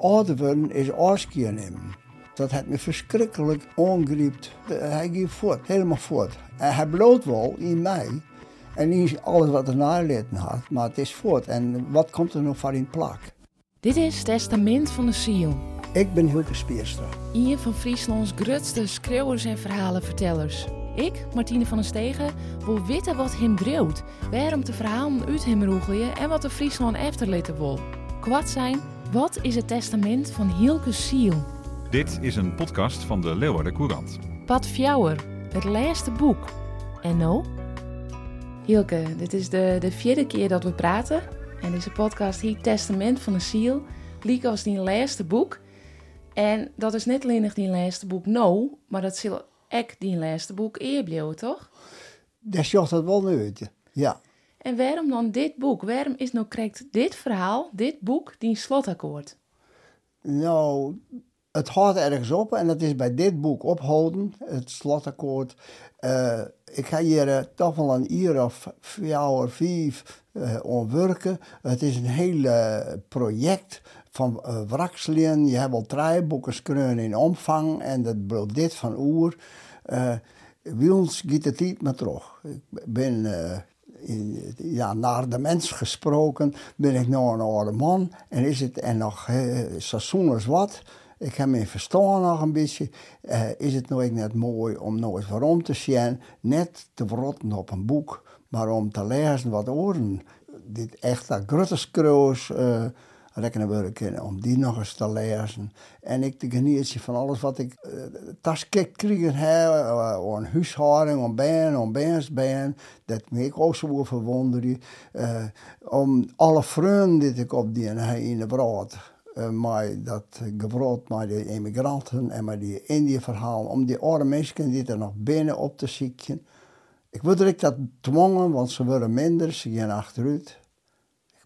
worden is afscheid nemen. Dat heeft me verschrikkelijk ongrijpt. Hij ging voort, helemaal voort. En hij bloot wel in mij. En niet alles wat er naleten had, maar het is voort. En wat komt er nog van in plak? Dit is Testament van de Ziel. Ik ben Hilke Spierstra. Een van Frieslands grootste schreeuwers en verhalenvertellers. Ik, Martine van den Stegen, wil weten wat hem dreeuwt, waarom de verhalen uit hem roegelen en wat de Friesland efterlitten wil. Kwad zijn, wat is het testament van Hilke Ziel? Dit is een podcast van de Leeuwarden Courant. Pat Fjouwer, het laatste boek. En nou? Hilke, dit is de, de vierde keer dat we praten. En deze podcast heet Testament van de Ziel. Liek als die laatste boek. En dat is niet alleen nog die laatste boek nou, maar dat zal ook die laatste boek eerblijven, toch? Dat zocht dat wel uit, ja. En waarom dan dit boek? Waarom is nou krijgt dit verhaal, dit boek, die slotakkoord? Nou, het houdt ergens op en dat is bij dit boek ophouden, het slotakkoord. Eh, ik ga hier uh, toch wel een uur of vier of vijf uh. Het is een hele project van uh. Je hebt al drie boeken in omvang en dat bloot dit van oer. Uh, ons gaat het niet meer terug. Ik ben ja, naar de mens gesproken, ben ik nou een oude man en is het en nog seizoen wat. Ik heb me verstaan nog een beetje. Uh, is het nooit net mooi om eens waarom te zien, net te verrotten op een boek, maar om te lezen wat oren. Dit echt dat grote uh, kunnen, om die nog eens te lezen. En ik te genieten van alles wat ik uh, tas gekregen heb, uh, een huishouding, om ben, ben. Dat me ik ook zo verwonderen. Uh, om alle vrienden die ik op die in de brood uh, maar dat gebrood met de immigranten en met die Indië-verhaal, om die oude mensen die er nog binnen op te zieken. Ik wilde dat dwongen, want ze worden minder, ze gaan achteruit.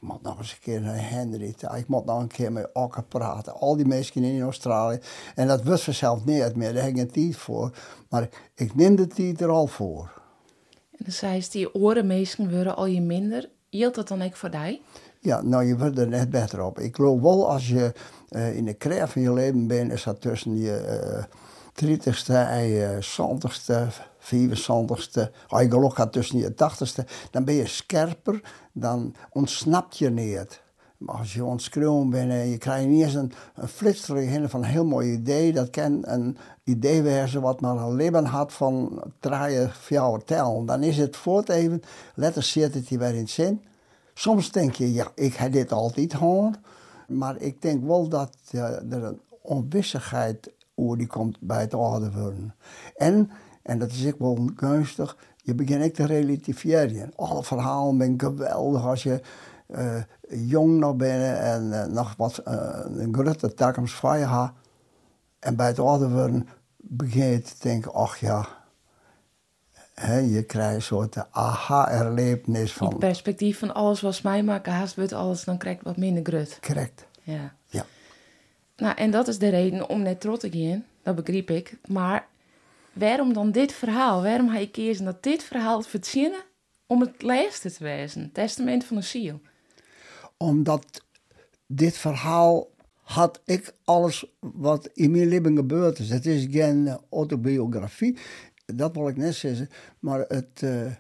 Ik moet nog eens een keer naar Henry, ik moet nog een keer met elkaar praten. Al die mensen in Australië. En dat wist vanzelf niet meer, daar heb ik tijd voor. Maar ik neem de tijd er al voor. En dan zei ze, die orenmeesken worden al je minder. Hield dat dan ook voor jou? Ja, nou, je wordt er net beter op. Ik geloof wel als je uh, in de krijg van je leven bent, is dat tussen je uh, 30ste en je 20ste, 74ste, als je geluk gaat tussen je 80ste, dan ben je scherper, dan ontsnapt je niet. Maar als je ontschreeuwen bent en je krijgt niet eens een, een flitser van een heel mooi idee, dat kan een idee wezen wat maar een leven had van draaien, vier tellen. Dan is het voort even, letter zit het weer in zin. Soms denk je, ja, ik heb dit altijd gehad. Maar ik denk wel dat ja, er een onwissigheid over die komt bij het ouder worden. En, en dat is ook wel gunstig, je begint ik te relativeren. Alle verhalen zijn geweldig als je uh, jong nog bent en uh, nog wat uh, een grote toekomst voor je hebt. En bij het ouder worden begin je te denken, ach ja, He, je krijgt een soort aha-erlevenis van... Het perspectief van alles was mij maken, haast wordt alles, dan krijg ik wat minder grut. Correct. Ja. ja. Nou, en dat is de reden om net trots te gaan, dat begreep ik. Maar waarom dan dit verhaal? Waarom ga je kiezen dat dit verhaal verzinnen om het laatste te wezen? Testament van de ziel. Omdat dit verhaal had ik alles wat in mijn leven gebeurd is. Het is geen autobiografie dat wil ik net zeggen. Maar het, uh,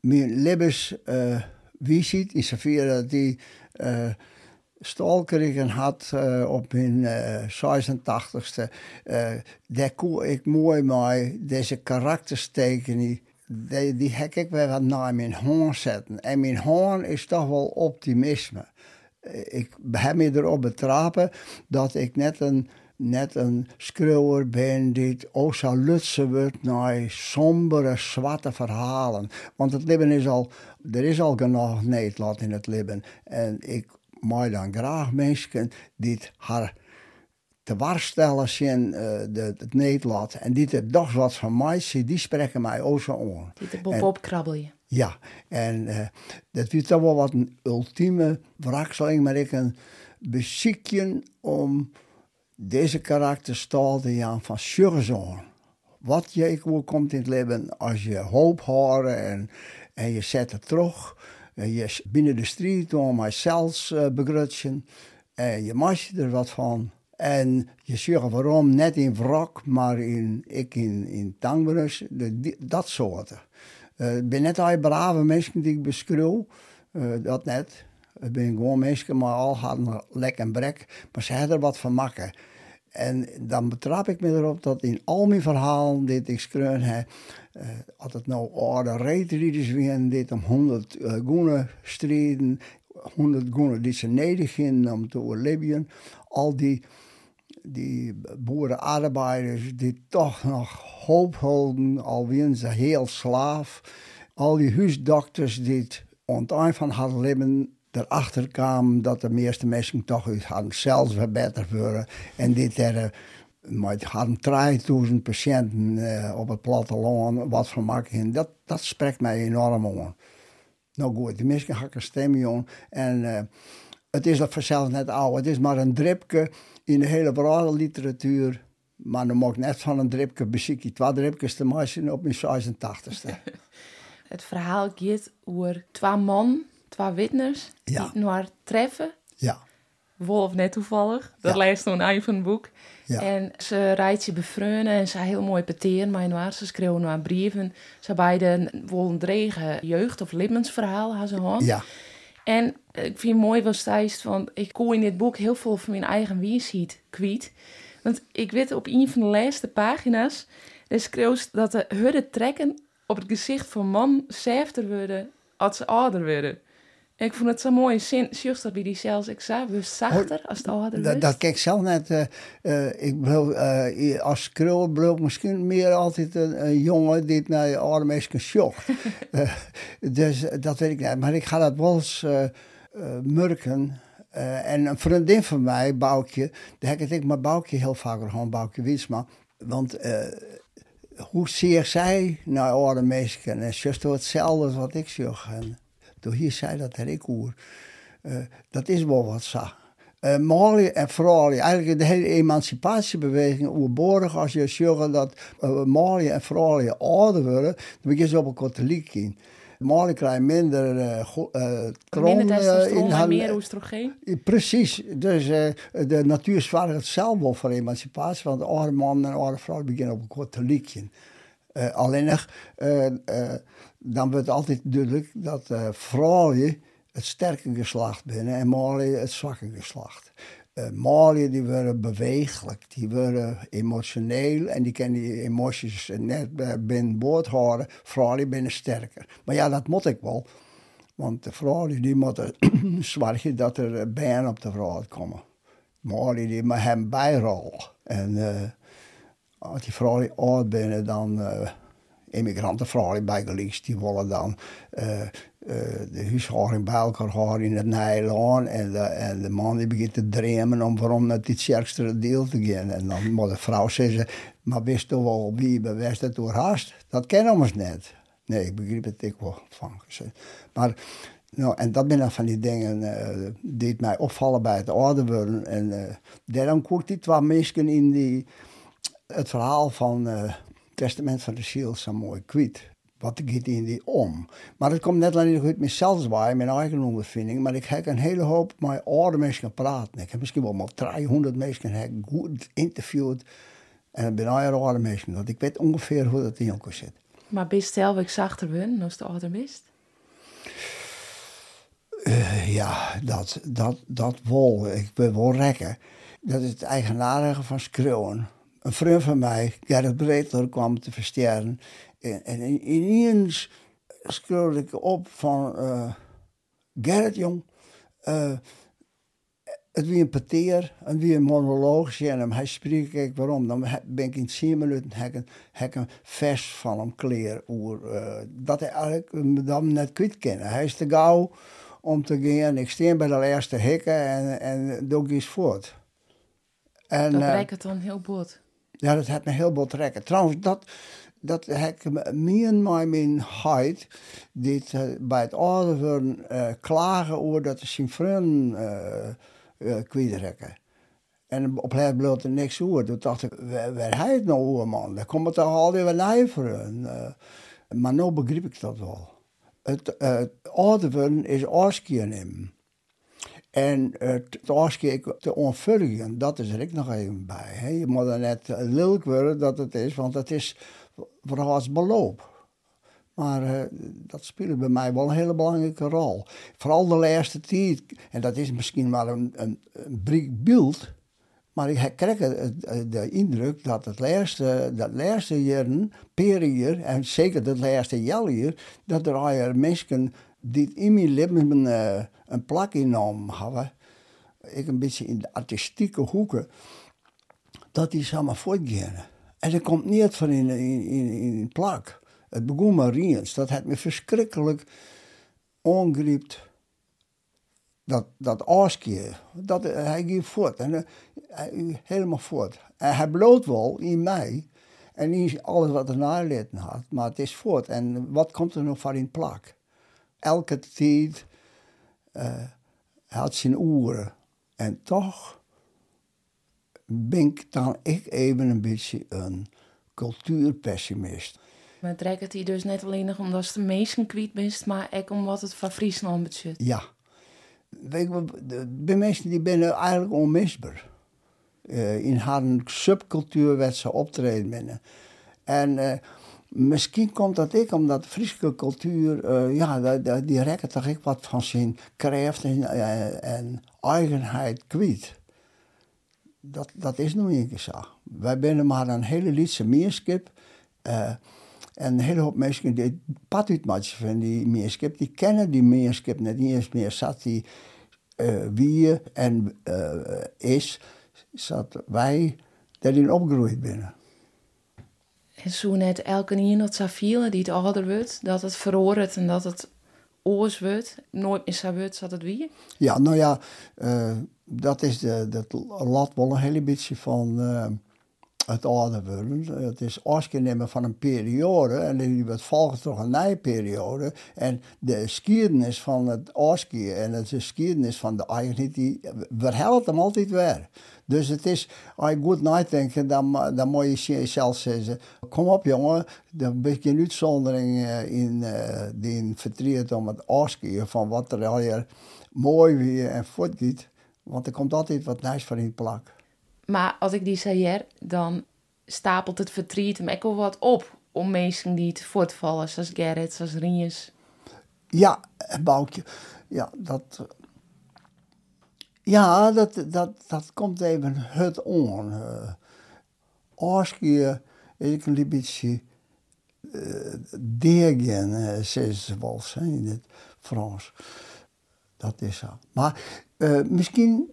mijn levensvisie, uh, in zoverre die uh, stalkeringen had uh, op mijn uh, 86ste, uh, daar ik mooi mee deze karakterstekening, die, die heb ik weer wat naar mijn hoorn zetten. En mijn hoorn is toch wel optimisme. Ik heb me erop betrapen dat ik net een net een schreeuwer ben die ook zo lutsen wordt naar sombere, zwarte verhalen. Want het leven is al, er is al genoeg Nederland in het leven. En ik maak dan graag mensen die haar te waarstellen zien uh, de, het Nederland. En die er toch wat van mij zien, die spreken mij ook zo aan. Die krabbel je. Ja, en uh, dat is toch wel wat een ultieme wrakseling, maar ik een beziekje om deze karakter stelde Jan van Sjurzoon. Wat je ook komt in het leven als je hoop horen en, en je zet het terug. En je binnen de street om mijzelf uh, begrutsen. En je maakt er wat van. En je zegt waarom net in wrak, maar in, ik in, in dat soorten. Uh, ik ben net al brave mensen die ik beschreeuw, uh, dat net. Ik ben gewoon mensen, maar al hadden lek en brek, maar ze hadden er wat van maken. En dan betrap ik me erop dat in al mijn verhalen dit ik schreeuw heb, uh, als het nou oude reetrieders weer dit om 100 uh, goenen strijden, 100 goenen die ze nedig om te overleven, al die die boerenarbeiders die toch nog hoop houden, al ze heel slaaf. Al die huisdokters die het eind van haar leven erachter kwamen dat de meeste mensen toch uit hadden zelfs verbeterd worden. En dit er, maar hadden 3000 patiënten uh, op het platteland, wat van maken. Dat, dat spreekt mij enorm aan. Nou goed, die mensen gaan een stemmen En uh, het is dat vanzelf net oud. Het is maar een dripje in de hele brede literatuur. Maar dan mag ik net van een dripje bezieken. Twee dripjes te maken op mijn 86ste. het verhaal gaat over twee man, twee witners, ja. die elkaar treffen. Ja. Wolf net toevallig. Dat ja. een van het boek. Ja. En ze rijdt je bevreunen en ze heel mooi peteren, maar waar ze schreeuwen naar brieven. Ze beide een dregen jeugd- of levensverhaal hebben ze. Ja. En ik vind het mooi was thuis, want ik kon in dit boek heel veel van mijn eigen wijsheid kwijt. Want ik weet op een van de laatste pagina's, schreeuwt dat de hudden trekken op het gezicht van man zefter worden als ze ouder worden. Ik vond het zo mooi. Juist dat bij die zelfs, ik zei, we zachter als het ouder dat, dat kijk zelf net. Uh, uh, ik bedoel, uh, als krul bedoel misschien meer altijd een, een jongen die naar je mensen schokt. dus dat weet ik niet. Maar ik ga dat wel eens murken. en een vriendin van mij, Boukje, daar heb ik maar Boukje heel vaak gewoon Boukje Wiesma. Want hoe zeer zij naar oude mensen en juist hetzelfde wat ik zeg. Toen hier zei dat er ik oer. Uh, dat is wel wat zo. Uh, Mali en vooral eigenlijk de hele emancipatiebeweging oerborig als je zegt dat uh, Mali en vooral ouder worden, dan begin je op een katholiek in. Mali krijgt minder uh, uh, kron uh, in haar... meer oestrogeen? Precies. Dus de natuur zwaar het zelf voor emancipatie, want oude man en oude vrouw beginnen op een katholiekje. alleen nog dan wordt altijd duidelijk dat uh, vrouwen het sterke geslacht binnen en mannen het zwakke geslacht. Uh, mannen die worden bewegelijk, die worden emotioneel en die kunnen die emoties net binnen boord houden. Vrouwen binnen sterker. Maar ja, dat moet ik wel. Want de vrouwen die moeten zorgen dat er bijen op de vrouw komen. Mannen die met hem bijrollen. En uh, als die vrouwen oud binnen, dan immigrantenvrouwen bij geliefd, die willen dan uh, uh, de huishouding bij elkaar houden in het Nijland. En de, de man die begint te dromen om waarom naar dit sterkste deel te gaan. En dan moet de vrouw zeggen, maar wist toch wel wie bewust het door haast? Dat kennen we net. Nee, ik begrijp het ik wel van. Maar, nou, en dat zijn dan van die dingen uh, die mij opvallen bij het ouder worden. En daarom koert die twee mensen in die, het verhaal van testament van de ziel zo mooi kwijt. Wat gaat in die om? Maar het komt net alleen uit mezelf bij, mijn eigen ondervinding. Maar ik heb een hele hoop met oude mensen praten. Ik heb misschien wel maar 300 mensen goed interviewd. En dat ben een oude mensen. Dat ik weet ongeveer hoe dat in elkaar zit. Maar best zelf ik zachter als de ouder best? Uh, ja, dat, dat, dat wel. Ik ben wel rekken. Dat is het eigenaardige van schreeuwen een vriend van mij, Gerrit Breedler, kwam te versterren. En, en ineens scroll ik op van... Uh, Gerrit, jong... Uh, het wie een pateer, en wie een monoloog en hem. Hij spreekt, kijk waarom. Dan ben ik in 10 minuten heb ik een vers van hem kleer. Oer, uh, dat hij eigenlijk dat net kwijt kennen. Hij is te gauw om te gaan. Ik steen bij de eerste hekken en, en doe ik iets voort. En, dat uh, het dan heel bot. Ja, dat heeft me heel veel trekken. Trouwens, dat, dat heb ik meer en mijn huid dit uh, bij het ouder uh, klagen over dat de zijn vrienden uh. En op het bleef er niks over. Toen dacht ik, waar, hij het nou over, man? Daar komt het toch alweer weer nijveren. maar nu begrijp ik dat wel. Het, het is nemen. En het afkijken te onvullen, dat is er ook nog even bij. Hè. Je moet er net lelijk worden dat het is, want het is vooral als beloop. Maar uh, dat speelt bij mij wel een hele belangrijke rol. Vooral de laatste tijd, en dat is misschien maar een, een, een beeld, maar ik krijg de indruk dat het laatste, dat laatste jaren, periode, en zeker het laatste jaar, dat er mensen die in mijn leven uh, een plak genomen hebben, ik een beetje in de artistieke hoeken, dat die samen voortgaan. En dat komt niet van in, in, in, in plak. Het begon maar eens. Dat had me verschrikkelijk ongriept. Dat, dat. Dat, hij ging voort. En, eh, helemaal voort. En hij bloot wel in mij. En niet alles wat er naleten had. Maar het is voort. En wat komt er nog van in plak? Elke tijd uh, had zijn oren. En toch ben ik dan ik even een beetje een cultuurpessimist. Maar trekt het hier dus net alleen nog omdat de meesten kwijt bent, maar ook omdat het van Friesland betreft. Ja. Weet je, de mensen die zijn eigenlijk onmisbaar. Uh, in haar subcultuur werd ze optreden binnen. En uh, misschien komt dat ik omdat de Friese cultuur, uh, ja, die, rekken toch ik wat van zijn kracht en, en eigenheid kwijt. Dat, dat is nog niet zo. Wij zijn maar een hele liedse meerskip. En een hele hoop mensen die pad uit van die meerskip, die kennen die meerskip net niet eens meer. Zat die wie en is, zat wij daarin opgegroeid binnen. En zo net elke keer dat Safiele die het ouder wordt, dat het verhoort en dat het oors wordt, nooit meer zo wordt, zat het wie? Ja, nou ja, uh, dat is de, dat lat wel een hele beetje van het ouder worden. Het is afgenomen van een periode en die wordt volgens toch een nieuwe periode. En de geschiedenis van het afskiën en de geschiedenis van de eigenheid, die verhelpt hem altijd weer. Dus het is, als je goed nadenkt, dan, dan moet je jezelf zeggen, kom op jongen, ben je een uitzondering eh, in uh, die vertriet om het afskiën van wat er al mooi weer en voortgaat. Want er komt altijd wat nieuws van in plak. Maar als ik die zei, dan stapelt het verdriet hem ook wel wat op om mensen die het voortvallen, zoals Gerrit, zoals Rinjes. Ja, Boukje. Ja, dat... Ja, dat, dat, dat komt even het on. Uh, als je ik een beetje uh, degen, uh, ze wel in het Frans. Dat is zo. Maar uh, misschien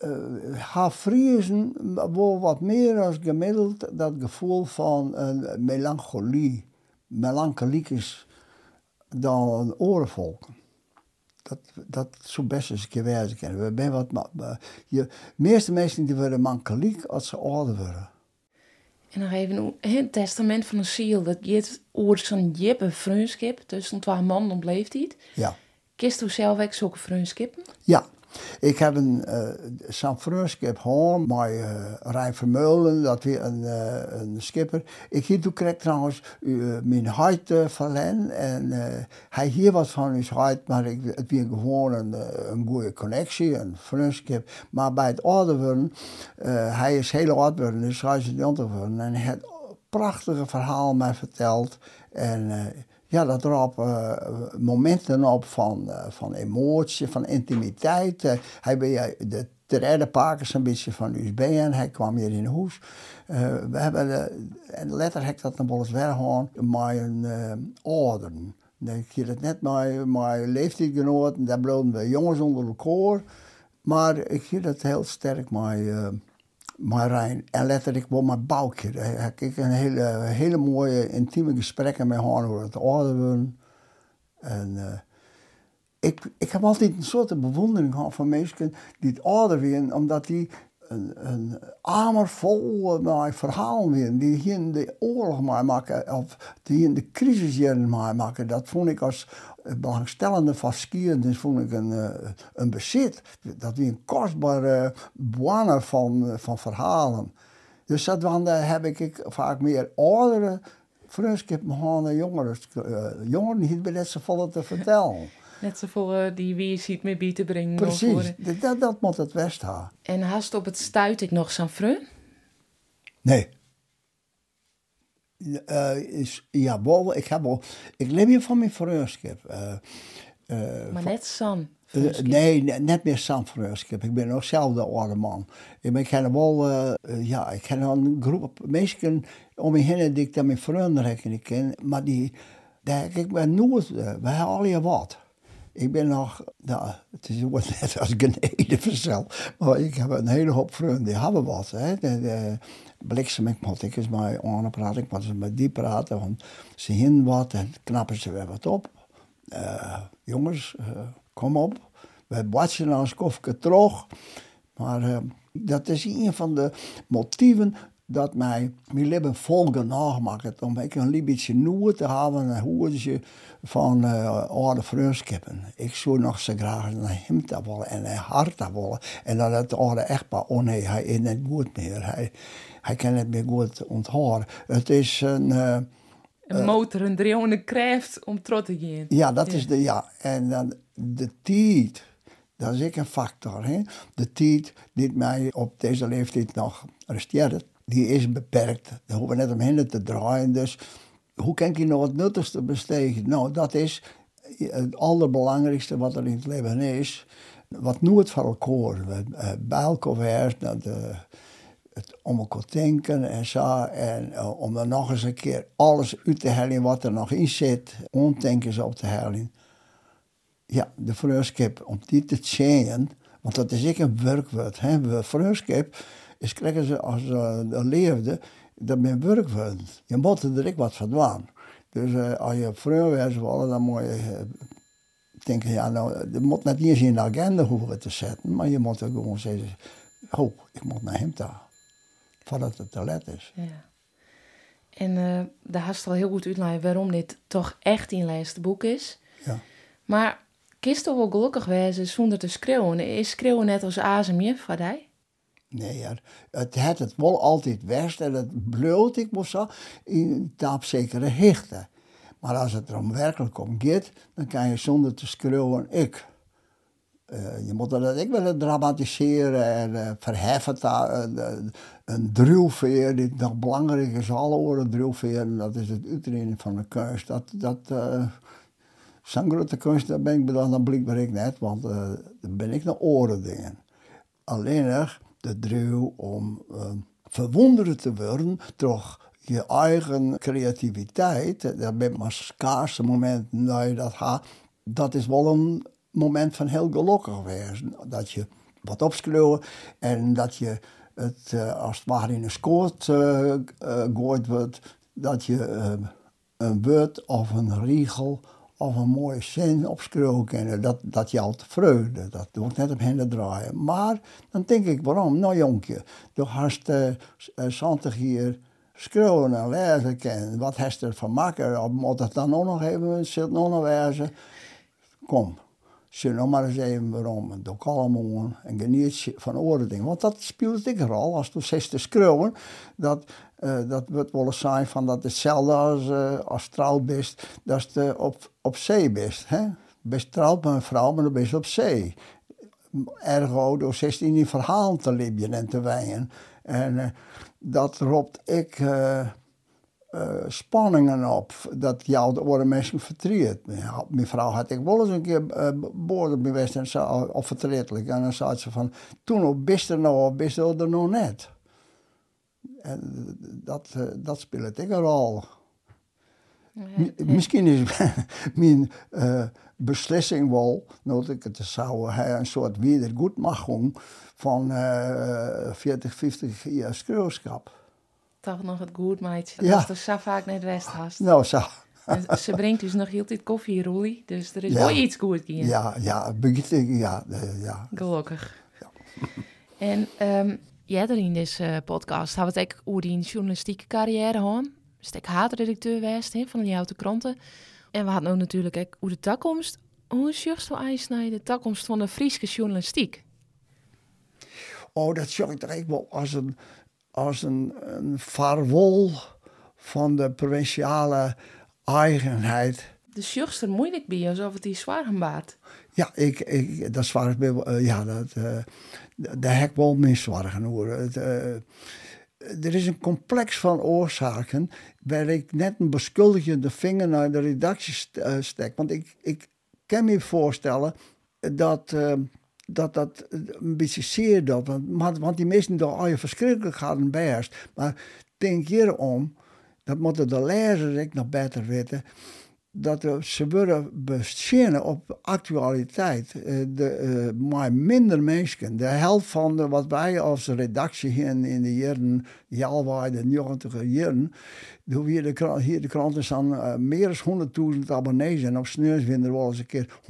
uh, Friesen wel wat meer als gemiddeld dat gevoel van een melancholie, melancholiek is dan orenvolken. Dat, dat zo best eens een keer wijzen kennen. We zijn wat, maar, je, de meeste mensen die worden melancholiek als ze ouder worden. En nog even het testament van een ziel. Dat gaat over zo'n jippe vriendschap tussen twee mannen op leeftijd. Ja. Kist u zelf ook zulke vriendschappen? Ja, ik heb een uh, San Francisco met uh, Rijn Vermeulen, dat weer een, uh, een skipper. Ik hier toen kreeg trouwens uh, mijn huid uh, verlen en hij hier wat van zijn huid, maar ik, het weer gewoon een, een goede connectie, een vriendschap. Maar bij het ouder worden, hij is heel oud geworden, dus hij is geworden en hij heeft prachtige verhaal mij verteld en ja, dat erop uh, momenten op van, uh, van emotie, van intimiteit. Uh, hij ben de derde pakers een beetje van USB en hij kwam hier in huis. we hebben, en later heb dat nog wel eens weggehaald met een orden. Ik heb het net met mijn leeftijdgenoten, daar bleven we jongens onder elkaar. Maar ik zie dat heel sterk met Marijn. En letterlijk wel mijn bouwtje. Daar heb ik een hele, hele mooie, intieme gesprekken met haar over het worden. En uh, ik, ik heb altijd een soort bewondering gehad van mensen die het ouder werden, omdat die een, een amer vol met verhalen weer, die hier in de oorlog maken, of die in de crisis mee maken. Dat vond ik als belangstellende van skiën, vond ik een, eh, een bezit. Dat wie een kostbare boaner van, van verhalen. Dus dat dan heb ik vaak meer oudere vriendschap met jongeren, jongeren niet bij net te vertellen. Net zo voor eh, die wie ziet mee bij te brengen. of Precies, dat, dat, moet het West hebben. En haast op het stuit ik nog zo'n frun? Nee. Eh, is, ja, wel, ik heb wel, ik leef hier van mijn vreugdschap. Eh, eh, Maar net. Eh, nee, ne- net meer San Francisco. Ik ben nog zelf de oude man. Ik ben- ken wel, ja, ik ken wel een groep mensen om me heen die ik dan mijn vrienden rekken ken. Maar die, daar, ik ben nooit, we hebben al je wat. Ik ben nog, nou, het is wordt net als geneden vanzelf. Maar ik heb een hele hoop vrienden die hebben wat. Hè. De, de, bliksem, ik moet eens maar aanpraten, ik moet met die praten. Want ze hin wat en knappen ze weer wat op. Eh, jongens, eh, kom op. We watchen als kofke terug. Maar eh, dat is een van de motieven dat mij mijn leven volgen nagemaakt om ik een beetje nieuw te hebben en hoedje van uh, oude vriendskippen. Ik zou nog zo graag naar hem te willen en naar hart te willen. En dat het oude echtpaar, oh nee, hij is niet goed meer. Hij, hij kan het meer goed onthouden. Het is een... eh, Een motor, een dreeuwende kracht om trots te gaan. ja, dat is de ja. En dan de tijd, dat is ook een factor. Hè? De tijd die mij op deze leeftijd nog resteert, die is beperkt. Daar hoeven we net omheen te draaien. Dus hoe kan ik je nou het nuttigste besteden? Nou, dat is het allerbelangrijkste wat er in het leven is. Wat nooit voor elkaar. Bij elkaar het om elkaar denken en zo. En uh, om er nog eens een keer alles uit te halen wat er nog in zit. Ondenkens op te halen. Ja, de vreugdskip, om die te changen. Want dat is ook een werkwoord. Hè? Vreugdskip is krijgen ze als uh, leefde, dat men werkwoord. Je moet er ook wat van doen. Dus uh, als je vreugd wil, dan moet je uh, denken, ja nou, je moet net niet eens in de agenda hoeven te zetten. Maar je moet er gewoon zeggen, oh, ik moet naar hem toe voordat het te laat is. Ja. En uh, daar hast je al heel goed uitleggen waarom dit toch echt een laatste boek is. Ja. Maar kist toch wel gelukkig wezen zonder te schreeuwen? Is schreeuwen net als azemje voor? Nee, ja. het had het wel altijd best en het bloot ik moest zo in taap zekere hichten. Maar als het er om werkelijk om gaat, dan kan je zonder te schreeuwen ik. Uh, je moet dat ik willen dramatiseren en uh, verheffen. Uh, een druwveer die nog belangrijk is, alle oren druwveer, dat is het uitreden van de kunst. Dat, dat, Zo'n grote kunst, daar ben ik dan, blijkbaar ik net, want dan ben ik naar oren dingen. Alleen de druw om verwonderd te worden door je eigen creativiteit. Dat ben maar schaarse momenten dat je dat gaat. Dat is wel een moment van heel gelukkig wezen. Dat je wat opschreeuwen en dat je het uh, als het ware in een scoort uh, wordt. Dat je een woord of een regel of een mooie zin kan. Dat, dat te vreugde. Dat doe ik net op handen draaien. Maar dan denk ik, waarom? Nou jonkje, je hast uh, 20 hier schreeuwen en lezen kennen. Wat heeft er van maken? Moet het dan ook nog even, zit nog nog wezen? Kom, zie nog maar eens even waarom. En doe kalm en geniet van oren dingen. Want dat speelt ik er al. Als je zegt te schreeuwen, dat, uh, dat wordt wel eens zijn van dat hetzelfde als, uh, als trouw bent, dat je op, op zee bent. Hè? Best trouwd met een vrouw, maar dan ben je op zee. Ergo, door 16 die verhaal te libjen en te wijnen. En uh, dat roept ik spanningen op. Dat jou de oren mensen vertriet. Mijn vrouw had ik wel eens een keer uh, boord geweest en zo, of vertretelijk. En dan zei ze van, toen of bist er nou er nog net. En dat, dat speelt ik een rol. Misschien is mijn beslissing wel, dat ik het zou een soort wedergoedmachung van uh, 40, 50 jaar schreeuwschap. Toch nog het goed, meidje. Dat ja. is dus zo vaak net west hast. Nou, zo. En ze brengt dus nog heel tijd koffie, Roelie. Dus er is ja. wel iets goed in. Ja, ja, ja, ja. Gelukkig. Ja. En um, jij er in deze podcast hebben we het over die journalistieke carrière gehad. Dus ik haatredacteur geweest he, van de Jouwte Kranten. En we hadden ook natuurlijk ook hoe de toekomst. Hoe juist zo naar de toekomst van de Friese journalistiek? Oh, dat zag ik er wel als een, als een, een vaarwel van de provinciale eigenheid. de zuster moeilijk bij, alsof het die zwaar gemaakt. Ja, ik, ik, dat zwaar uh, ja, dat, uh, daar heb ik wel. Het, uh, er is een complex van oorzaken waar ik net een beschuldigende vinger naar de redactie stek. Want ik, ik kan me voorstellen dat dat dat een beetje zeer dat. Want, want die mensen door al je verschrikkelijk gaan best. Maar denk hierom, dat moeten de lezers ik nog beter weten dat ze worden beschenen op actualiteit. Eh, de, uh, maar minder mensen. De helft van de, wat wij als redactie hier in, de jaren, Jalwaai, de 90 jaren, hier de, krant, hier de kranten staan uh, meer dan 100.000 abonnees en op Sneurs winnen wel eens een keer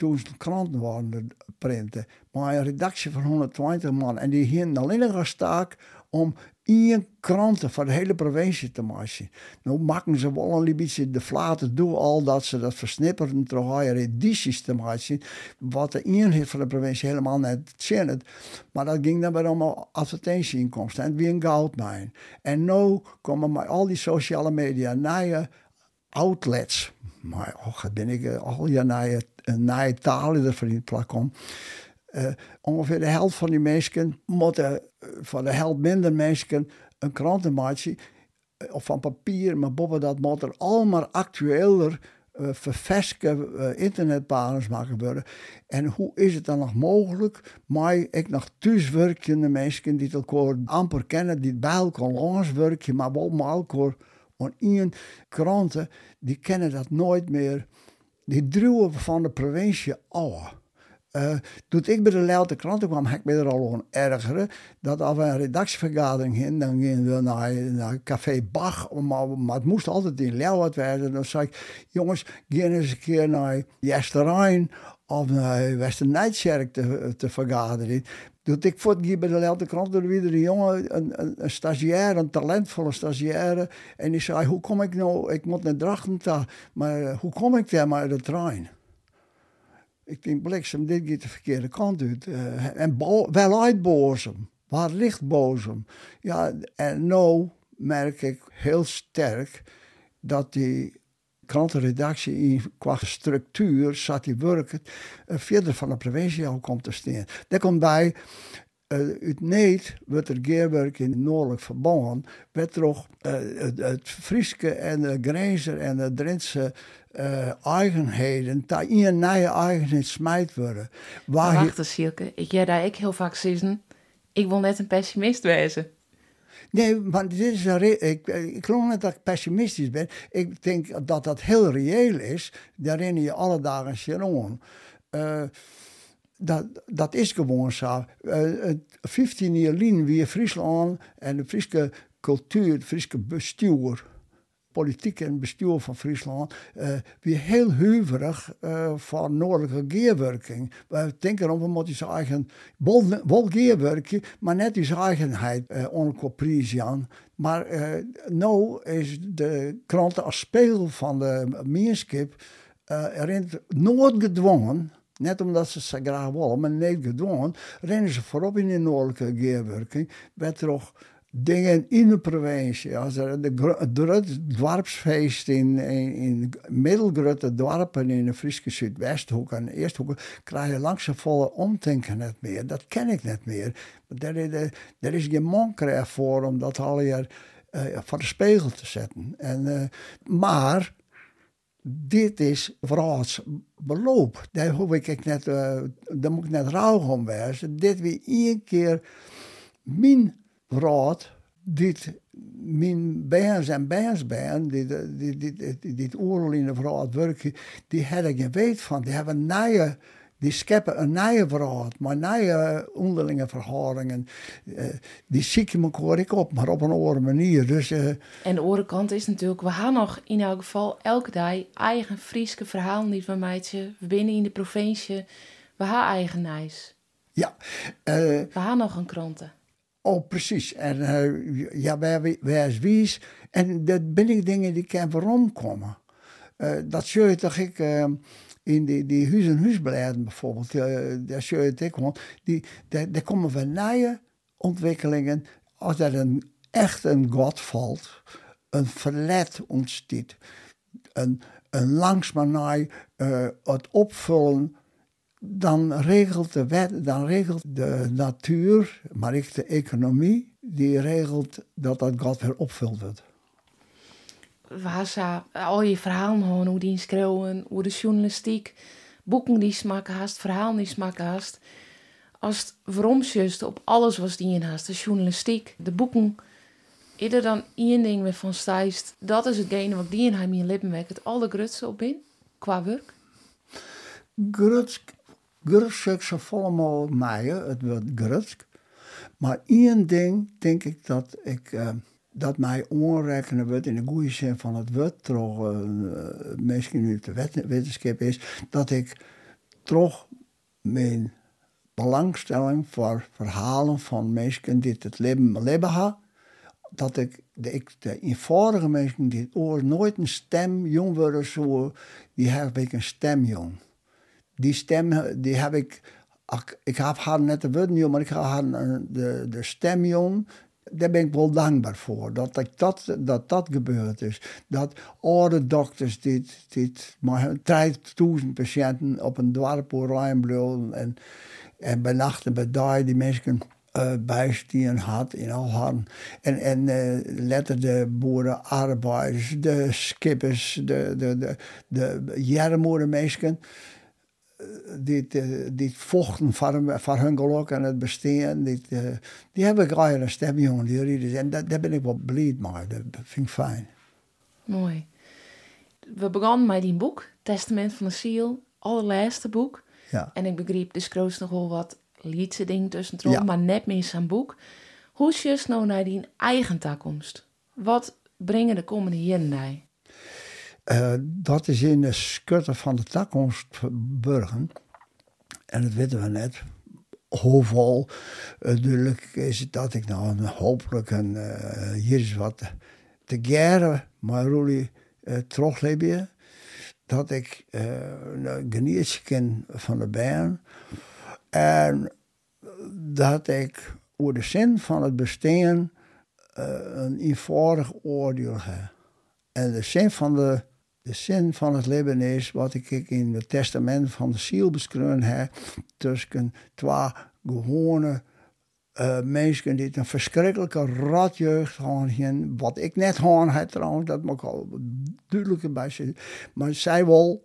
120.000 kranten waren printen. Maar een redactie van 120 man en die hier alleen nog staak om één kranten voor de hele provincie te maken. Nou maken ze wel een beetje de flaten doen al dat ze dat versnipperen terug edities te maken. Wat de eenheid van de provincie helemaal net zin Maar dat ging dan weer allemaal advertentieinkomsten. En wie een goudmijn. En nu komen maar al die sociale media nieuwe outlets. Maar och, ben ik eh, al je naar je talen er in plak om. Uh, ongeveer de helft van die mensen moeten, uh, van de helft minder mensen, een krantenmaatje uh, of van papier, maar boven dat moet er allemaal actueler uh, verveske internetpagina's maken worden. En hoe is het dan nog mogelijk, maar ik nog thuiswerkende mensen die elkaar amper kennen, die bij elkaar langs werken, maar wel met elkaar aan één kranten, die kennen dat nooit meer. Die druwen van de provincie af. Uh, toen ik bij de Leeuwarden kranten kwam, heb ik me er al aan ergeren. Dat als we een redactievergadering gingen, dan gingen we naar, naar Café Bach. Maar, maar, het moest altijd in Leeuwarden werden. Dan zei ik, jongens, ga eens een keer naar Jesterijn of naar Westernijtjerk te, te vergaderen. Toen ik voor bij de Leeuwarden krant, er weer een jongen, een, een, een, stagiair, een talentvolle stagiaire. En die zei, hoe kom ik nou, ik moet naar Drachten, maar hoe kom ik daar maar de trein? Ik denk, bliksem, dit gaat de verkeerde kant uit. Uh, en wel uit bozem. Waar ligt bozem? Ja, en nu merk ik heel sterk dat die krantenredactie in, qua structuur, zat die werken, verder van de provincie al komt te staan. Daar komt bij uh, uit Neet wordt er geerwerk in noordelijk verband, werd toch uh, het, het en de Grenzer en de Drentse uh, eigenheden, dat in een nieuwe eigenheid smijt worden. Waar Wacht eens, Sielke. Ik jij daar ik heel vaak zeggen, ik wil net een pessimist wezen. Nee, maar dit is een ik, ik geloof niet dat ik pessimistisch ben. Ik denk dat dat heel reëel is. Daarin je alle dagen Sharon. Uh, dat, dat is gewoon zo. Uh, 15 jaar lang weer Friesland en de Friese cultuur, het Friese bestuur politiek en bestuur van Friesland uh, weer heel huiverig uh, van noordelijke geerwerking. We denken om, we moeten zijn eigen, wel geerwerken, maar net die eigenheid uh. Maar uh, nu is de krant als speel van de meerskip erin nooit gedwongen Net omdat ze ze graag willen, maar niet gedwongen, rennen ze voorop in de noordelijke geerwerking. Werd toch dingen in de provincie. Als er de dwarpsfeest in, in, in middelgrote dorpen in de Friese Zuidwesthoek en Eersthoek krijg je langzaam volle omdenken net meer. Dat ken ik net meer. Daar is, daar is geen mankrecht voor om dat al uh, voor de spiegel te zetten. En, uh, maar dit is voorals beloop. Daar, hoef ik net, uh, daar moet ik net rouw om wezen. Dit weer één keer min raad dit mijn bands en bandsband, die, die, die, die, die oorlog in de werken, die hebben geen weet van. Die hebben nieuwe, die scheppen een nieuwe verhaal, maar nieuwe onderlinge verhoudingen. Uh, die zieken elkaar ik op, maar op een andere manier. Dus, uh, en de andere kant is natuurlijk, we gaan nog in elk geval elke dag eigen Frieske verhaal niet van meidje. We binnen in de provincie, we hebben eigen nijs. Ja. Uh, we hebben nog een kranten. Oh, precies. En uh, ja, wij, is wies. En dat ben ik dingen die kan waarom komen. Uh, dat zie je toch ik uh, in die, die huis- en huisbeleiden bijvoorbeeld. daar zie je ik gewoon. Die, daar, komen van nieuwe ontwikkelingen. Als er een, echt een god valt, een verlet ontstaat, een, en langs maar naar uh, het opvullen, dan regelt de wet, dan regelt de natuur, maar ik de economie, die regelt dat dat God weer opvuld wordt. Ze al je verhalen hoe die schreeuwen, hoe de journalistiek, boeken die smaken haast, verhalen die smaken haast. Als het veromsjust op alles was die in haast, de journalistiek, de boeken, er dan één ding met van stijst, dat is hetgene wat die in in lippen wekt, het allergrutste op in, qua werk? Grutsk, grutsk ze allemaal mij, het wordt grutsk. Maar één ding denk ik dat ik... Uh, dat mij onrekenen wordt in de goede zin van het woord, toch uh, misschien nu de wetenschap is, dat ik toch mijn belangstelling voor verhalen van mensen die het leven leven hebben, dat ik de, ik, de eenvoudige mensen die oor nooit een stem jong worden zo, die heb ik een stem jong. Die stem die heb ik, ik heb haar net de woorden maar ik heb haar de, de stem daar ben ik wel dankbaar voor. Dat ik dat, dat, dat gebeurd is. Dat oude dokters dit, dit maar 3000 patiënten op een dorp rijden en, en bij nachten bij daar die mensen uh, bijstien had in. En, en uh, letter de boeren, arbeiders, de skippers, de, de, de, de, de die, die vochten voor, voor hun geluk en het bestaan, die, die hebben graag een stem, jongen. Die, en dat, daar ben ik wel blij mee. Dat vind ik fijn. Mooi. We begonnen met die boek, Testament van de Ziel, allerlaatste boek. Ja. En ik begreep dus kroos nog wel wat liedse dingen tussen ja. maar net meer zijn boek. Hoe is je nou naar die eigen toekomst? Wat brengen de komende jaren bij? Uh, dat is in de skutten van de toekomstburgen. En dat weten we net. Hoeveel duidelijk is het dat ik nou hopelijk een, uh, hier is wat te geren, maar Roelie uh. Dat ik een genietje ken van de baan. En dat ik over de zin van het bestaan een eenvoudig oordeel heb. En de zin van de de zin van het leven is, wat ik in het testament van de ziel beschreven heb, tussen twee gewone uh, mensen die een verschrikkelijke ratjeugd hadden, wat ik net gewoon had trouwens, dat moet ik al duidelijker bij zeggen, maar zij wel,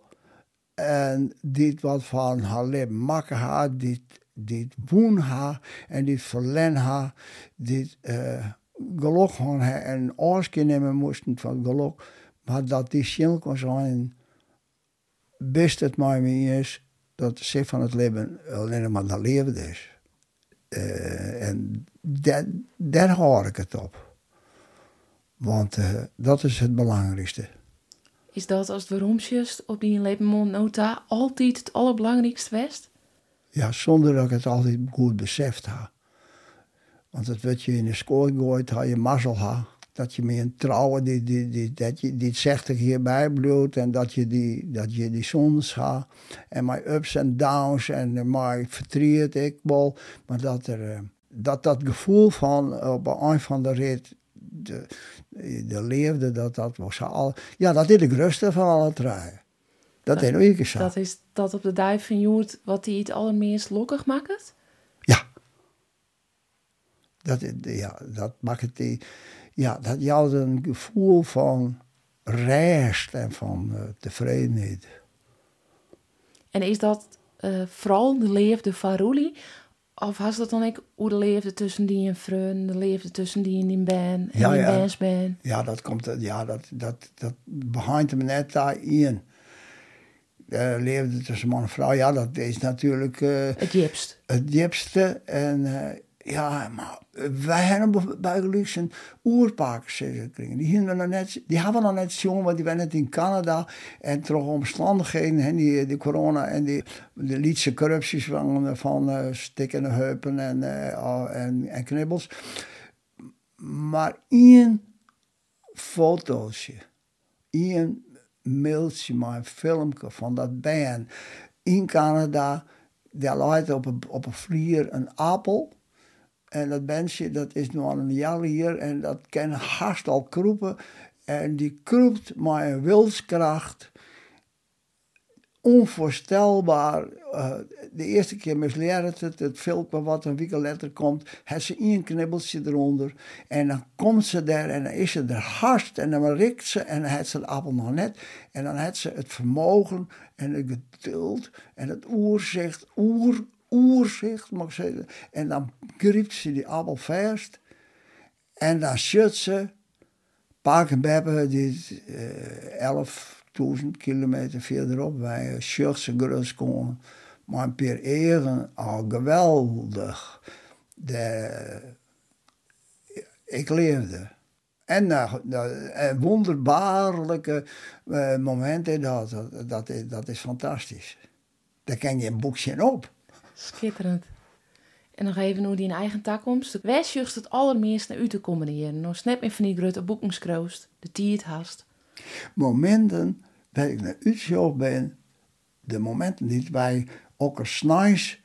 en dit wat van haar leven maken had, dit, dit woen haar en dit verlen haar, dit uh, geluk had en afscheid nemen moesten van geluk maar dat die kon zijn, best het mij mee is dat de zin van het leven alleen maar dat leven is. Uh, en daar, daar hoor ik het op. Want uh, dat is het belangrijkste. Is dat als het waarom op die leven nota altijd het allerbelangrijkste west? Ja, zonder dat ik het altijd goed beseft heb. Want het wat je in de school gooit, had je mazzel ha dat je met een trouwen, die, die, die, dat je die 60 hierbij bloedt en dat je die, dat je die soms gaat. En mijn ups en downs en mijn verdriet, ik wel. Maar dat, er, eh, dat dat gevoel van op een van de rit, de, de leefde, dat dat was al. Ja, dat is de grootste van alle. Dat, dat is ook zo. Dat is dat op de duif van Joert wat die het allermeest lokkig maakt? Ja. Dat, ja, dat maakt het die ja, dat je had een gevoel van rest en van uh, tevredenheid. En is dat uh, vooral de leefde van Roelie? Of was dat dan ook hoe de leefde tussen die en Freun, de leefde tussen die en die Ben en ja, die ja. Ben? Ja, dat komt, eh, ja, dat, dat, dat behind me net daarin. Uh, leefde tussen man en vrouw, ja, dat is natuurlijk... Uh, het jipst. Het jipste en... Ja, maar wij hebben bij gelukkig een oerpark gekregen. Die, nog net, die hebben nog net jongen, want die waren net in Canada. En toch omstandigheden, hè, die, die corona en die de lietse corrupties van, van uh, stikkende heupen en, uh, en, en knibbels. Maar één fotootje, één mailtje, maar een filmpje van dat band in Canada. Daar lijkt op een, op een vlier een appel en dat mensje, dat is nu al een jaar hier en dat kan haast al kroepen. En die kroept maar een wilskracht. onvoorstelbaar. Uh, de eerste keer misleert het, het filmpje wat een week komt, heeft ze een knibbeltje eronder. En dan komt ze daar en dan is ze er hard en dan rikt ze en dan heeft ze de appel nog net. En dan heeft ze het vermogen en het geduld en het oerzicht, oer, oerzicht mag ik zeggen. En dan griept ze die appel vast en dan shut ze, pak en beppe, die uh, elf 1000 kilometer verderop bij Schurtse Grus komen. Maar paar eren al geweldig. Ik leefde. En uh, wonderbaarlijke uh, momenten, dat, dat, dat, is, dat is fantastisch. Daar kan je een boekje op. Schitterend. En nog even hoe die in eigen takkomst. Wij juist het allermeest naar u te combineren. Nog net meer van die grote boekenskroost, de tiert hast. Momenten dat ik naar Utrecht ben, de momenten die wij ook een s'nachts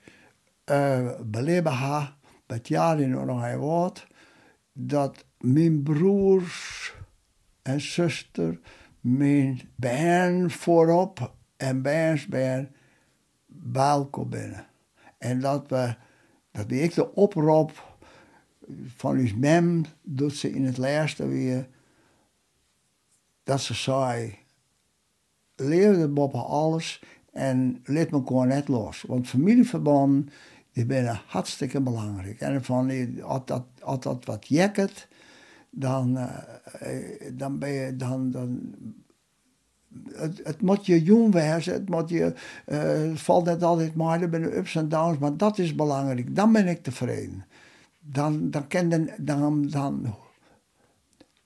uh, beleven hebben, het jaar in een woord, dat mijn broers en zuster, mijn band voorop en bands bij elkaar binnen. En dat we, dat ik de oproep van uw mem, doet ze in het laatste weer, dat ze zei, leerde Bob alles en liet me gewoon net los. Want familieverbanden, die zijn hartstikke belangrijk. En van, als dat, als dat wat jekkert, dan, uh, dan ben je, dan, dan het, het, moet je jong wezen, het, moet je, uh, het valt net altijd maar, er zijn ups en downs, maar dat is belangrijk. Dan ben ik tevreden. Dan, dan, ken dan, dan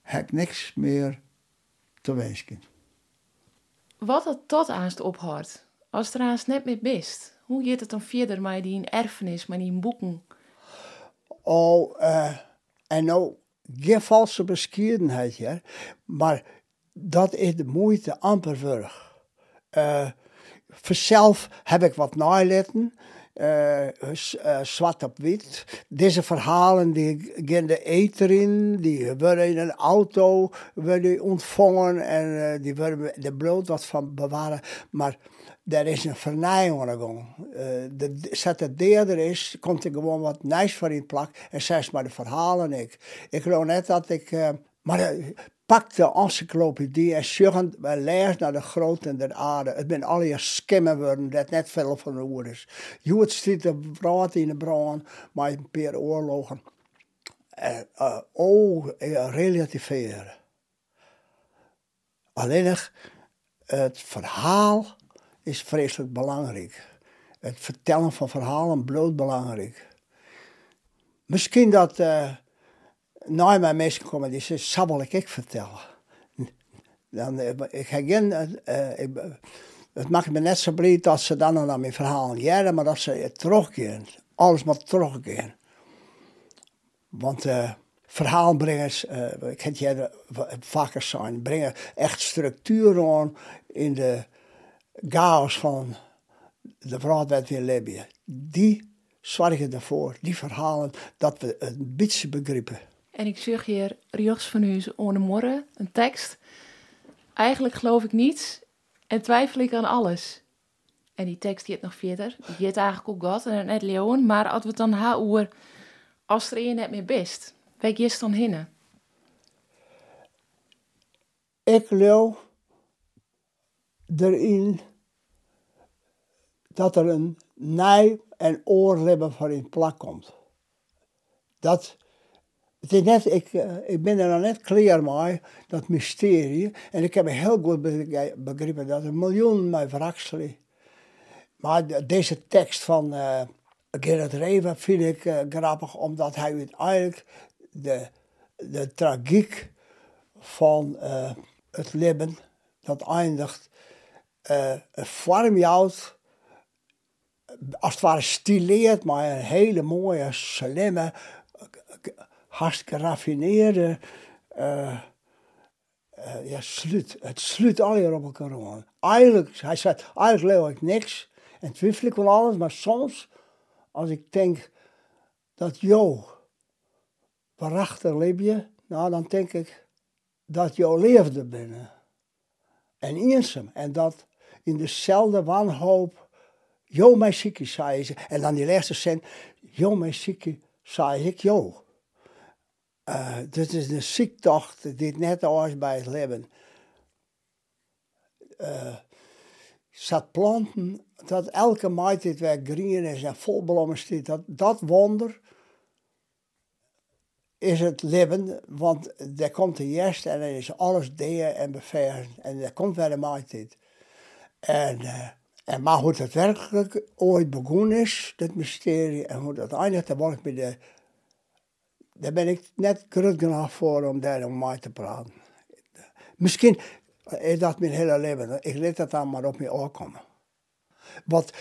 heb ik niks meer te wensen wat het tot aanst ophoudt. Als er aanst net meer best. Hoe gaat het dan verder met die erfenis, met die boeken? Oh, uh, en nou, geen valse bescheidenheid, ja. Maar dat is de moeite amper. Uh, voor heb ik wat naletten uh, zwart op wit. Deze verhalen die gaan de eter in, die worden in een auto worden ontvangen en die worden de bloed wat van bewaren. Maar er is een vernijing de Zet de derde is, komt er gewoon wat nice voor in plak en zegt maar de verhalen ik. Ik geloof net dat ik. maar pak de encyclopedie en sjuggen lees naar de grootte der aarde. Het ben alle skimmen worden dat net veel van de. Je het stiet de brood in de brand, maar een paar oorlogen. Oh, uh, relativeren. Alleen het verhaal is vreselijk belangrijk. Het vertellen van verhalen bloot belangrijk. Misschien dat nou mijn mensen komen die zeggen, zal ik vertellen. Dan, eh, ik geen, uh, ik, het maakt me net zo blij dat ze dan naar mijn verhaal jaren, maar dat ze terugkeren. Alles moet terugkeren. Want verhaalbrengers, ik heb je vaker zijn, brengen echt structuur aan in de chaos van de vrouw die we leven. Die zorgen ervoor, die verhalen, dat we een beetje begrijpen. En ik zeg hier rechts van u morgen een tekst. Eigenlijk geloof ik niets en twijfel ik aan alles. En die tekst die het nog verder. Die het eigenlijk ook God en net Leon. Maar als we het dan houden als er een net meer best. Waar je dan hinnen? Ik geloof erin dat er een nij en oorribben voor in plak komt. Dat het is net, ik, uh, ik ben er nog net klaar mee, dat mysterie. En ik heb heel goed begrepen dat er miljoenen mij verrakselen. Maar deze tekst van uh, Gerard Reven vind ik uh, grappig, omdat hij uiteindelijk de, de tragiek van het leven, dat eindigt, uh, houdt, als het ware stileert, maar een hele mooie, slimme, hartstikke raffineerde. Uh, uh, ja, sluit. Het sluit alle op elkaar. Eigenlijk, hij zei, eigenlijk leeuw ik niks. En twijfel ik van alles, maar soms, als ik denk dat jou waarachtig leef je, nou dan denk ik dat jou leefde binnen. En eenzaam. En dat in dezelfde wanhoop. Jo, mijn zieke, zei ze. En dan die laatste zin. Jo, mijn zieke, zei ik, jo. Uh, dit is een ziektocht die net als bij het leven. Uh, zat planten, dat elke maand dit weer groen is en vol bloemen staat. Dat, dat wonder is het leven, want er komt de eerste en dan is alles deer en beveiligd en er komt weer de maaltijd. En, uh, en maar hoe het werkelijk ooit begonnen is, dit mysterie, en hoe dat eindigt, daar, ben ik de, daar ben ik net groot genoeg voor om daar om mij te praten. Misschien is dat mijn hele leven, ik let dat dan maar op me aankomen. Want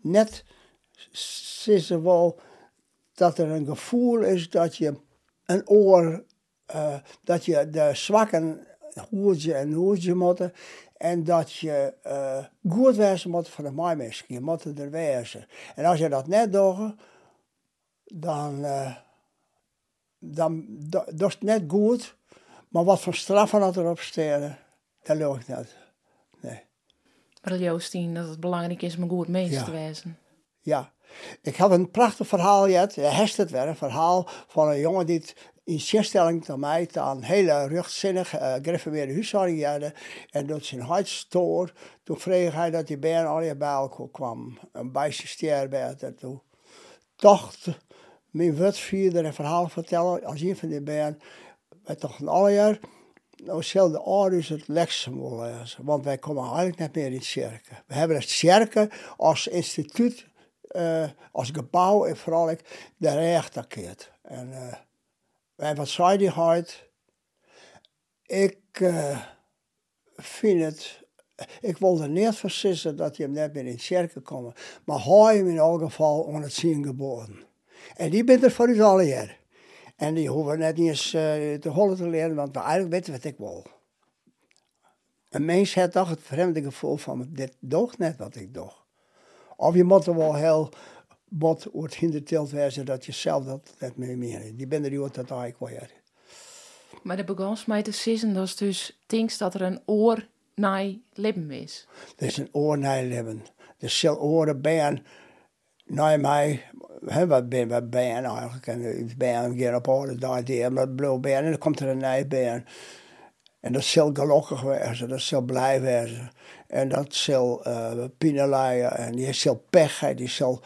net ze wel dat er een gevoel is dat je een oor, uh, dat je de zwakken hoedje en hoedje moeten. En dat je uh, goed wezen moet voor de mensen. Je moet er wezen. En als je dat net doet, dan, uh, dan dat is het net goed. Maar wat voor straffen dat erop stelen, dat lukt niet. Nee. Maar Joostien, dat het belangrijk is om goed mens te wezen. Ja. Ik heb een prachtig verhaal gehad. Je hebt het weer, een verhaal van een jongen die in scherstelling tot mij een hele rechtzinnig uh, gereformeerde huishouding hadden. En dat zijn hartstoor. Toen vroeg hij dat die bern al bij elkaar kwam. Een bijstje sterbeter. Toen dacht mijn woordvierder een verhaal vertellen als een van die bern. Wij toch een jaar. Nou, de ouders het leksem lezen. Want wij komen eigenlijk niet meer in het cirken. We hebben het cirken als instituut uh, als gebouw en vooral ik de rechterkeert. En, uh, en wat zei? Ik vind het. Ik wilde niet versissen dat je hem net meer in het kerk komen. Maar hij in elk geval onder het zien geboren. En die bent er voor u alle jaar. En die hoeven net niet eens te hollen te leren, want we eigenlijk weten wat ik wil. Een mens heeft toch het vreemde gevoel van, dit doog net wat ik doe. Of je moet er wel heel wat wordt hinderd wezen dat je zelf dat net meer meer. Die ben er niet dat eigenlijk wel Maar de begon mij te zeggen dat is dus denkt dat er een oor naar leven is. Er is een oor naar leven. Er zal oren ben naar mij. He, wat ben wat ben eigenlijk? En ben geen op orde daar die, maar blauw ben en dan komt er een nieuw. En dat zal gelukkig wezen, dat zal blij wezen. En dat zal uh, pineleien en die zal pech, die zal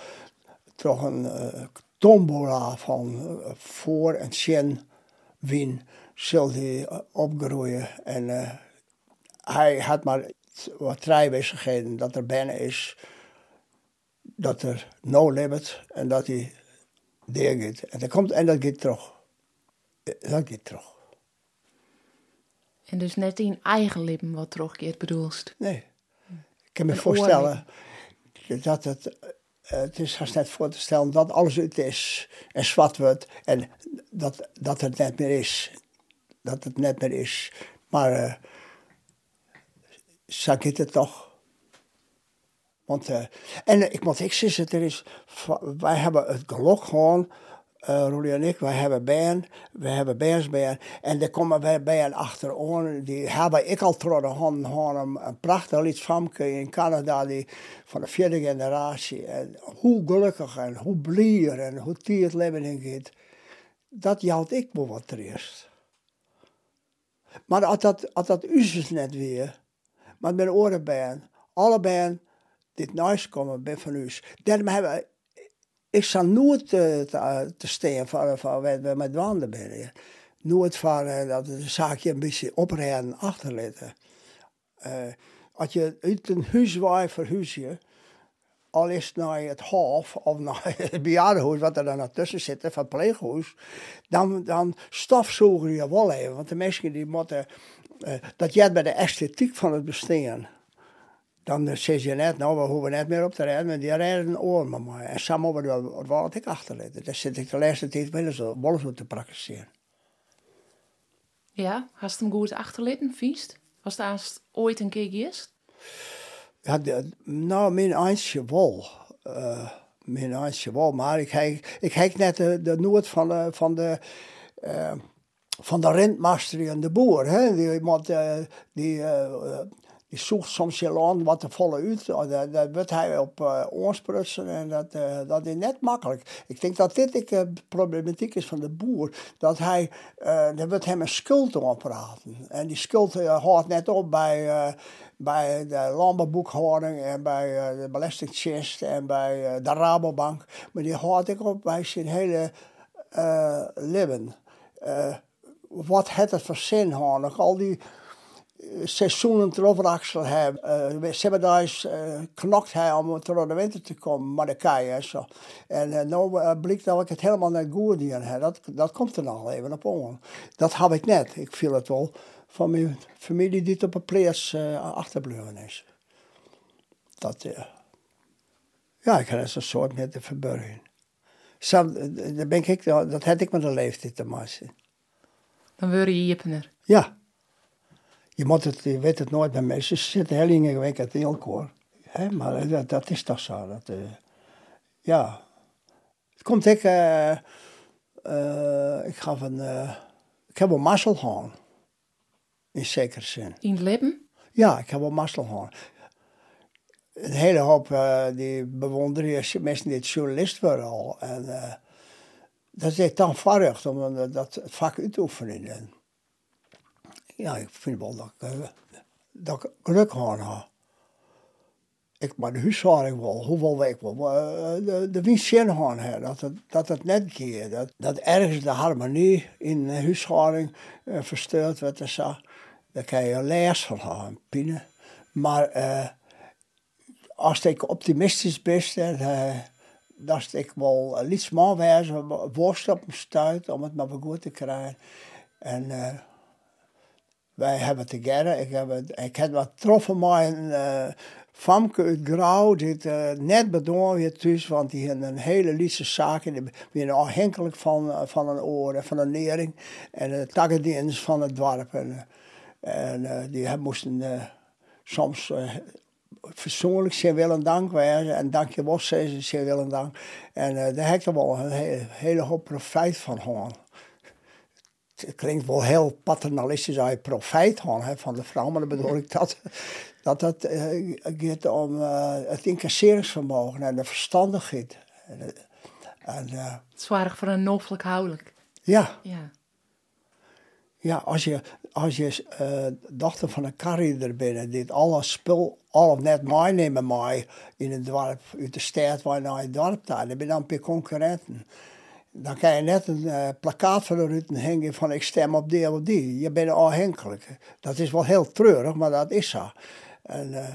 toch een uh, tombola van uh, voor en chen win zal die opgroeien. En hij had maar wat gegeven dat er binnen is, dat er no limit en dat hij deel gaat. En dat komt en dat gaat terug. Dat gaat terug. En dus net in eigen leven wat terugkeert bedoelst? Nee. Ik kan me voorstellen dat het, eh, het is haast net voor te stellen dat alles uit is en zwart wordt en dat, dat het net meer is. Dat het net meer is. Maar uh, zo het toch. Want, uh, en ik moet ik zeggen, er is, wij hebben het geluk gewoon uh, Roelie en ik, wij hebben bijen, we hebben bijensbijen. En daar komen wij bijen achterom. Die hebben ik al trokken handen, een, een prachtig lied in Canada, die van de vierde generatie. En hoe gelukkig en hoe blier en hoe die het leven in gaat. Dat jouwt ik me wat eerst. Maar als dat, als dat net weer, met oren bijen, alle bijen dit nice komen bij van u. Daarom hebben ik zal nooit uh, te, te staan van, van we met wandelen ben. Nooit van uh, dat de zaakje een beetje oprijden achterlaten. Uh, als je uit een huis verhuis je, al is het naar het hof of naar het bejaardenhuis, wat er dan tussen zit, van het pleeghuis, dan, dan stofzogen je wel even. Want de mensen die moeten, dat jij bij de esthetiek van het bestaan dan zeg je net, nou, we hoeven net meer op te rijden, maar die rijden een oor met mij. En samen over wat ik achterlaten. Daar zit ik de laatste tijd wel zo, wel zo te praktiseren. Ja, hast hem goed achterlaten, viest? Was dat ooit een keer geweest? Ja, de, nou, mijn eindje wel. Uh, mijn eindje wel, maar ik heb, ik heb net de, de nood van de, van de, uh, van de rentmaster en de boer. Hè? Die, iemand, uh, die die zoekt soms heel lang wat te volle uit. Dat, dat wordt hij op uh, en dat, uh, dat is net makkelijk. Ik denk dat dit de problematiek is van de boer. Dat hij, uh, wordt hem een schuld praten. En die schuld houdt net op bij, bij de landbouwboekhouding en bij de belastingchest en bij de Rabobank. Maar die houdt ook op bij zijn hele leven. wat het voor zin, Al die seizoenen erover Axel hebben. Uh, ze hebben uh, knokt hij om door de winter te komen, maar de kei zo. En uh, nu uh, blijkt dat ik het helemaal net goed heb. Dat, dat komt er nog even op aan. Dat heb ik net. Ik viel het wel van mijn familie die op een plaats uh, achterbleven is. Dat, ja, ik heb een soort met te verbergen. Sam, dat, ben ik, dat had ik met de leeftijd te maken. Dan word je jippener. Ja je, moet het, je weet het nooit bij mensen. Ze zitten heel ingewikkeld in. Hè? Maar dat, dat, is toch zo. Dat, uh, ja. Het komt ik... Uh, uh, ik ga van... ik heb een mazzel gehad. In zekere zin. In het leven? Ja, ik heb een mazzel gehad. Een hele hoop die bewonderen mensen die het journalist worden al. En dat is dan verrucht om dat vak uit te oefenen ja, ik vind wel dat ik, uh, dat ik geluk heb. Ik maar de huishouding wel, hoeveel week wel, uh, de, de winst zin hebben, dat het, dat het net keer, dat, dat ergens de harmonie in de huishouding uh, verstoord wordt en zo. Daar kan je les van hebben, pine. Maar als ik optimistisch ben, uh, dat ik wel iets meer wezen, worst op me stuit om het maar goed te krijgen. En wij hebben together. Ik heb, ik heb wat troffen met een uh, famke uit Grauw, die uh, net bedoeld weer thuis, want die hebben een hele lieve zaak. En die zijn afhankelijk van, uh, van een oor, van een nering. En de takkendienst van het dorp. En, en die moesten soms persoonlijk zeer willen dank. En dank je wel, ze zeer willen dank. En daar heb ik wel een hele, hele hoop profijt van gehad het klinkt wel heel paternalistisch als je profijt hè, van de vrouw, maar dan bedoel ik dat dat het uh, gaat om uh, het incasseringsvermogen en de verstandigheid. En, uh, Zwaar voor een nofelijk houdelijk. Ja. ja. Ja, als je, als je dochter van een carrier binnen dit alle spul, al of net meenemen mij in het dorp, uit de stad waar je naar het dorp staat, dan ben je dan per concurrenten dan kan je net een uh, plakkaat van de Rutten hangen van ik stem op die of die. Je bent afhankelijk. Dat is wel heel treurig, maar dat is zo. En uh,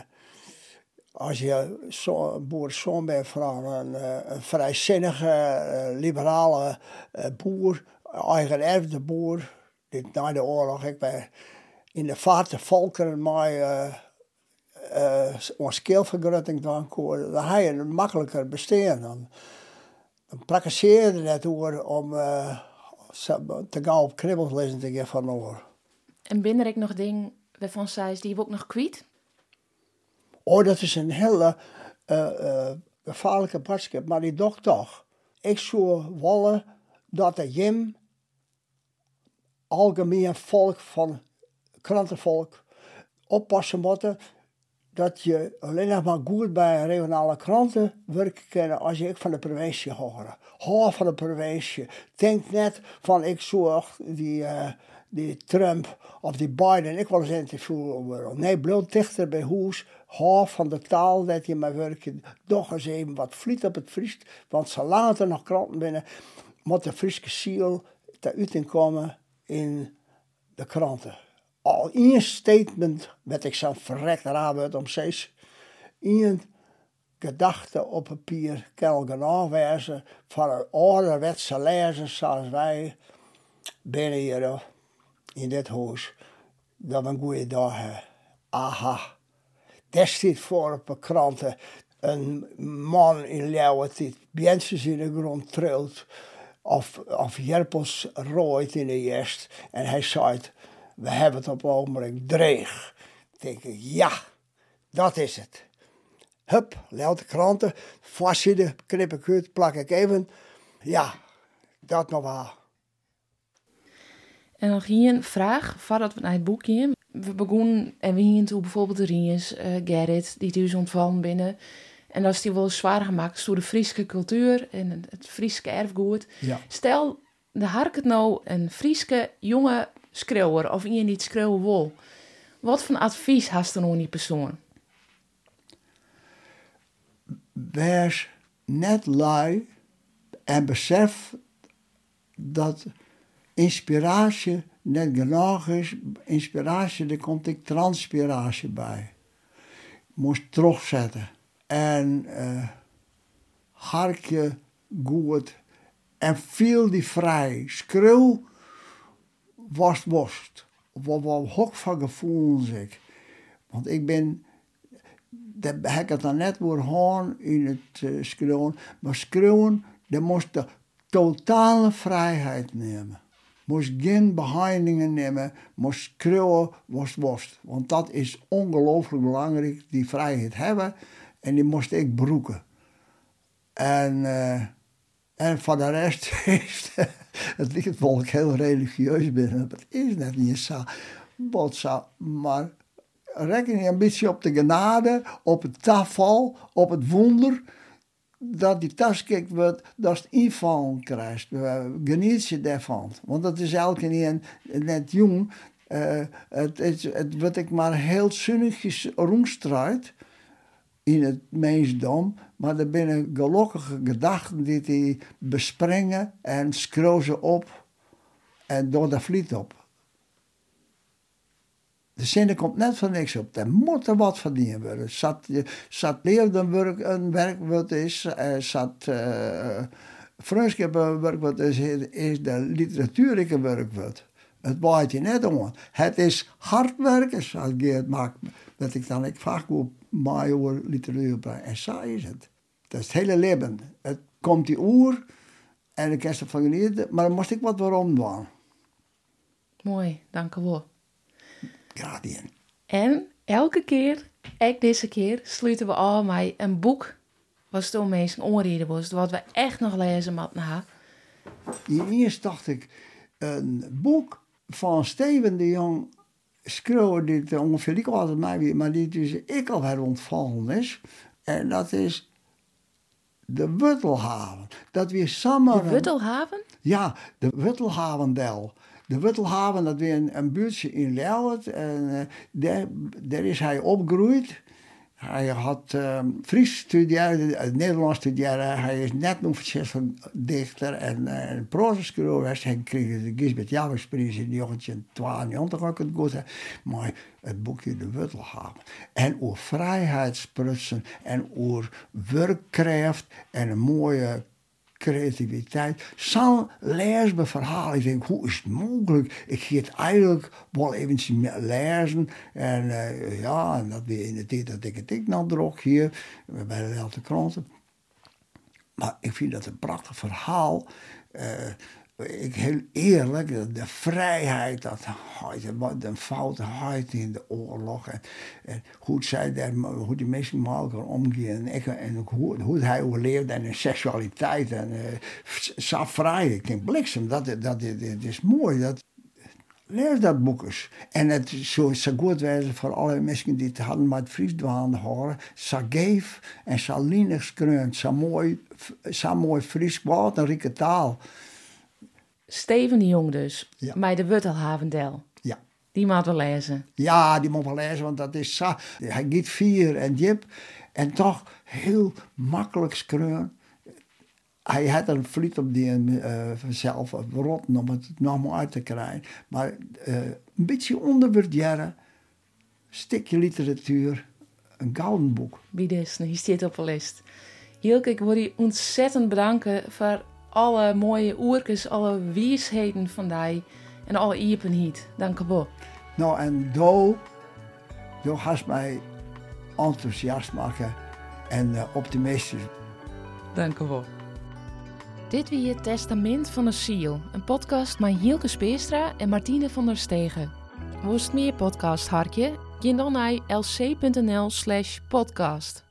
als je zo, boerenzoon bent van een, een vrijzinnige, liberale boer, eigen erfde boer, dit na de oorlog, ik ben in de vaart volkeren maar ons keelvergrutting dan dan heb je een makkelijker bestaan dan dan prakkeseerde net over om uh, te gaan op kribbels lezen te geven van oor. En binnen ik nog dingen waarvan zij die je ook nog kwijt? Oh, dat is een hele uh, uh, gevaarlijke boodschap, maar die doch toch. Ik zou willen dat de Jim algemeen volk van krantenvolk oppassen moeten dat je alleen nog maar goed bij regionale kranten werken als je ik van de provincie hoort. Hoor van de provincie. Denk net van ik zorg die, uh, die Trump of die Biden, ik wil eens interviewen. Nee, bloot dichter bij huis. Hoor van de taal dat je maar werken. Toch eens even wat vliet op het Fries. Want ze later nog kranten binnen. Moet de Friese ziel te komen in de kranten al één statement met ik zo'n verrekt raar om zes. Eén gedachte op papier kan ik aanwijzen van een ouderwetse lezer zoals wij binnen hier in dit huis. Dat we een goede dag hebben. Aha. Staat voor op de kranten een man in leeuwentijd, bentjes in de grond trilt. Of, of jerpels rooit in de jest. En hij zei we hebben het op het ogenblik dreig. denk ik, ja, dat is het. Hup, leid de kranten, vastzitten, knip ik uit, plak ik even. Ja, dat nog wel. En nog hier een vraag, voordat we naar het boek gaan. we begonnen en we gingen toen bijvoorbeeld de Riens, eh, Gerrit, die thuis ontvallen binnen. En dat is die wel zwaar gemaakt door de Friese cultuur en het Friese erfgoed. Ja. Stel, de hark het nou een Friese jonge of iemand die het schreeuwen wil. Wat voor advies hast er nou die persoon? Wees net lui en besef dat inspiratie net genoeg is. Inspiratie, daar komt ik transpiratie bij. Moest terugzetten. En eh hartje goed. En viel die vrij. Schreeuw was worst. Wat wat hok van gevoelens ik. Want ik ben daar heb ik het dan net voor gaan in het uh, schreeuwen. Maar schreeuwen, dat moest de totale vrijheid nemen. Moest geen behandelingen nemen, moest schreeuwen, was worst. Want dat is ongelooflijk belangrijk, die vrijheid hebben. En die moest ik broeken. En, eh, en voor de rest is het ik heel religieus ben. Het is net niet zo. Zo, maar reken je een beetje op de genade, op het tafel, op het wonder, dat die taskik wordt, dat het invallen krijgt. Geniet je daarvan. Want dat is elke keer net jong. Uh, het, wordt ik maar heel zunnigjes rondstruit in het mensdom, maar er binnen gelukkige gedachten die die bespringen en schroeven op en door de vliet op. De zin komt net van niks op. Er moet er wat verdiend worden. Zat, zat een werk wat is, uh, zat uh, vriendschap een werk wat is, is de literatuur een werk wat. Het waait je net om. Het is hard werken, zoals Geert maakt. Dat ik dan ik vaak op mij over literatuur. En zo is het. Dat is het hele leven. Het komt die oer en ik kan ervan genieten, maar dan moest ik wat waarom doen. Mooi, dank u wel. Gradien. En elke keer, ook deze keer, sluiten we al met een boek. Wat toen mensen onreden was, wat we echt nog lezen met na. Eerst dacht ik, een boek van Steven de Jong schreeuwen dit ongeveer ik altijd mij weer, maar die dus ik al her ontvallen is. En dat is de Wuttelhaven. Dat weer samen. De Wuttelhaven? Ja, de Wuttelhavendel. De Wuttelhaven, dat weer een, een buurtje in Leeuwarden. En uh, daar, daar is hij opgegroeid. Hij had um, Fries studeerd, Nederlands studeerd. Hij is net een succesvol dichter en, uh, en prozaschreeuwer. Hij kreeg de Gisbert Javersprijs in 1992 ook het goed. Maar het boekje De Wuttelhaven. En over vrijheidsprutsen en over werkkracht en een mooie creativiteit. Zo'n leesbaar verhaal. Ik denk, hoe is het mogelijk? Ik ga het eigenlijk wel eventjes lezen. En uh, ja, en dat weer in de tijd dat ik het ik nog droeg hier, bij de Delta Kranten. Maar ik vind dat een prachtig verhaal. Uh, ik heel eerlijk, de vrijheid, dat wat een foute huid in de oorlog. En, en hoe, zij hoe die mensen met elkaar. En, en hoe, hoe hij overleefde en de seksualiteit. En uh, vrij. Ik denk, bliksem, dat, dat, is mooi. Dat, lees dat boek eens. En het zou zo goed wezen voor alle mensen die het hadden met Fries horen. Zo geef en zo linig skreund. Zo mooi, zo mooi Fries woord, een rieke taal. Steven de Jong dus, ja. bij de Wuttelhavendel. Ja. Die moet wel lezen. Ja, die moet wel lezen, want dat is. Hij giet vier en jip. En toch heel makkelijk skreun. Hij had een vliet op die uh, vanzelf rotten om het nog maar uit te krijgen. Maar uh, een beetje onderwaarderen, stukje literatuur, een gouden boek. Wie is, hier zit op de list. Hielke, ik wil je ontzettend bedanken voor alle mooie oerkes, alle wiesheden van die en alle iepenheid. Dank je wel. Nou, en do, do gaat mij enthousiast maken en uh, optimistisch. Dank je wel. Dit wie het Testament van de Ziel, een podcast met Hielke Speestra en Martine van der Stegen. Woest meer podcast hartje? Ga dan naar lc.nl slash podcast.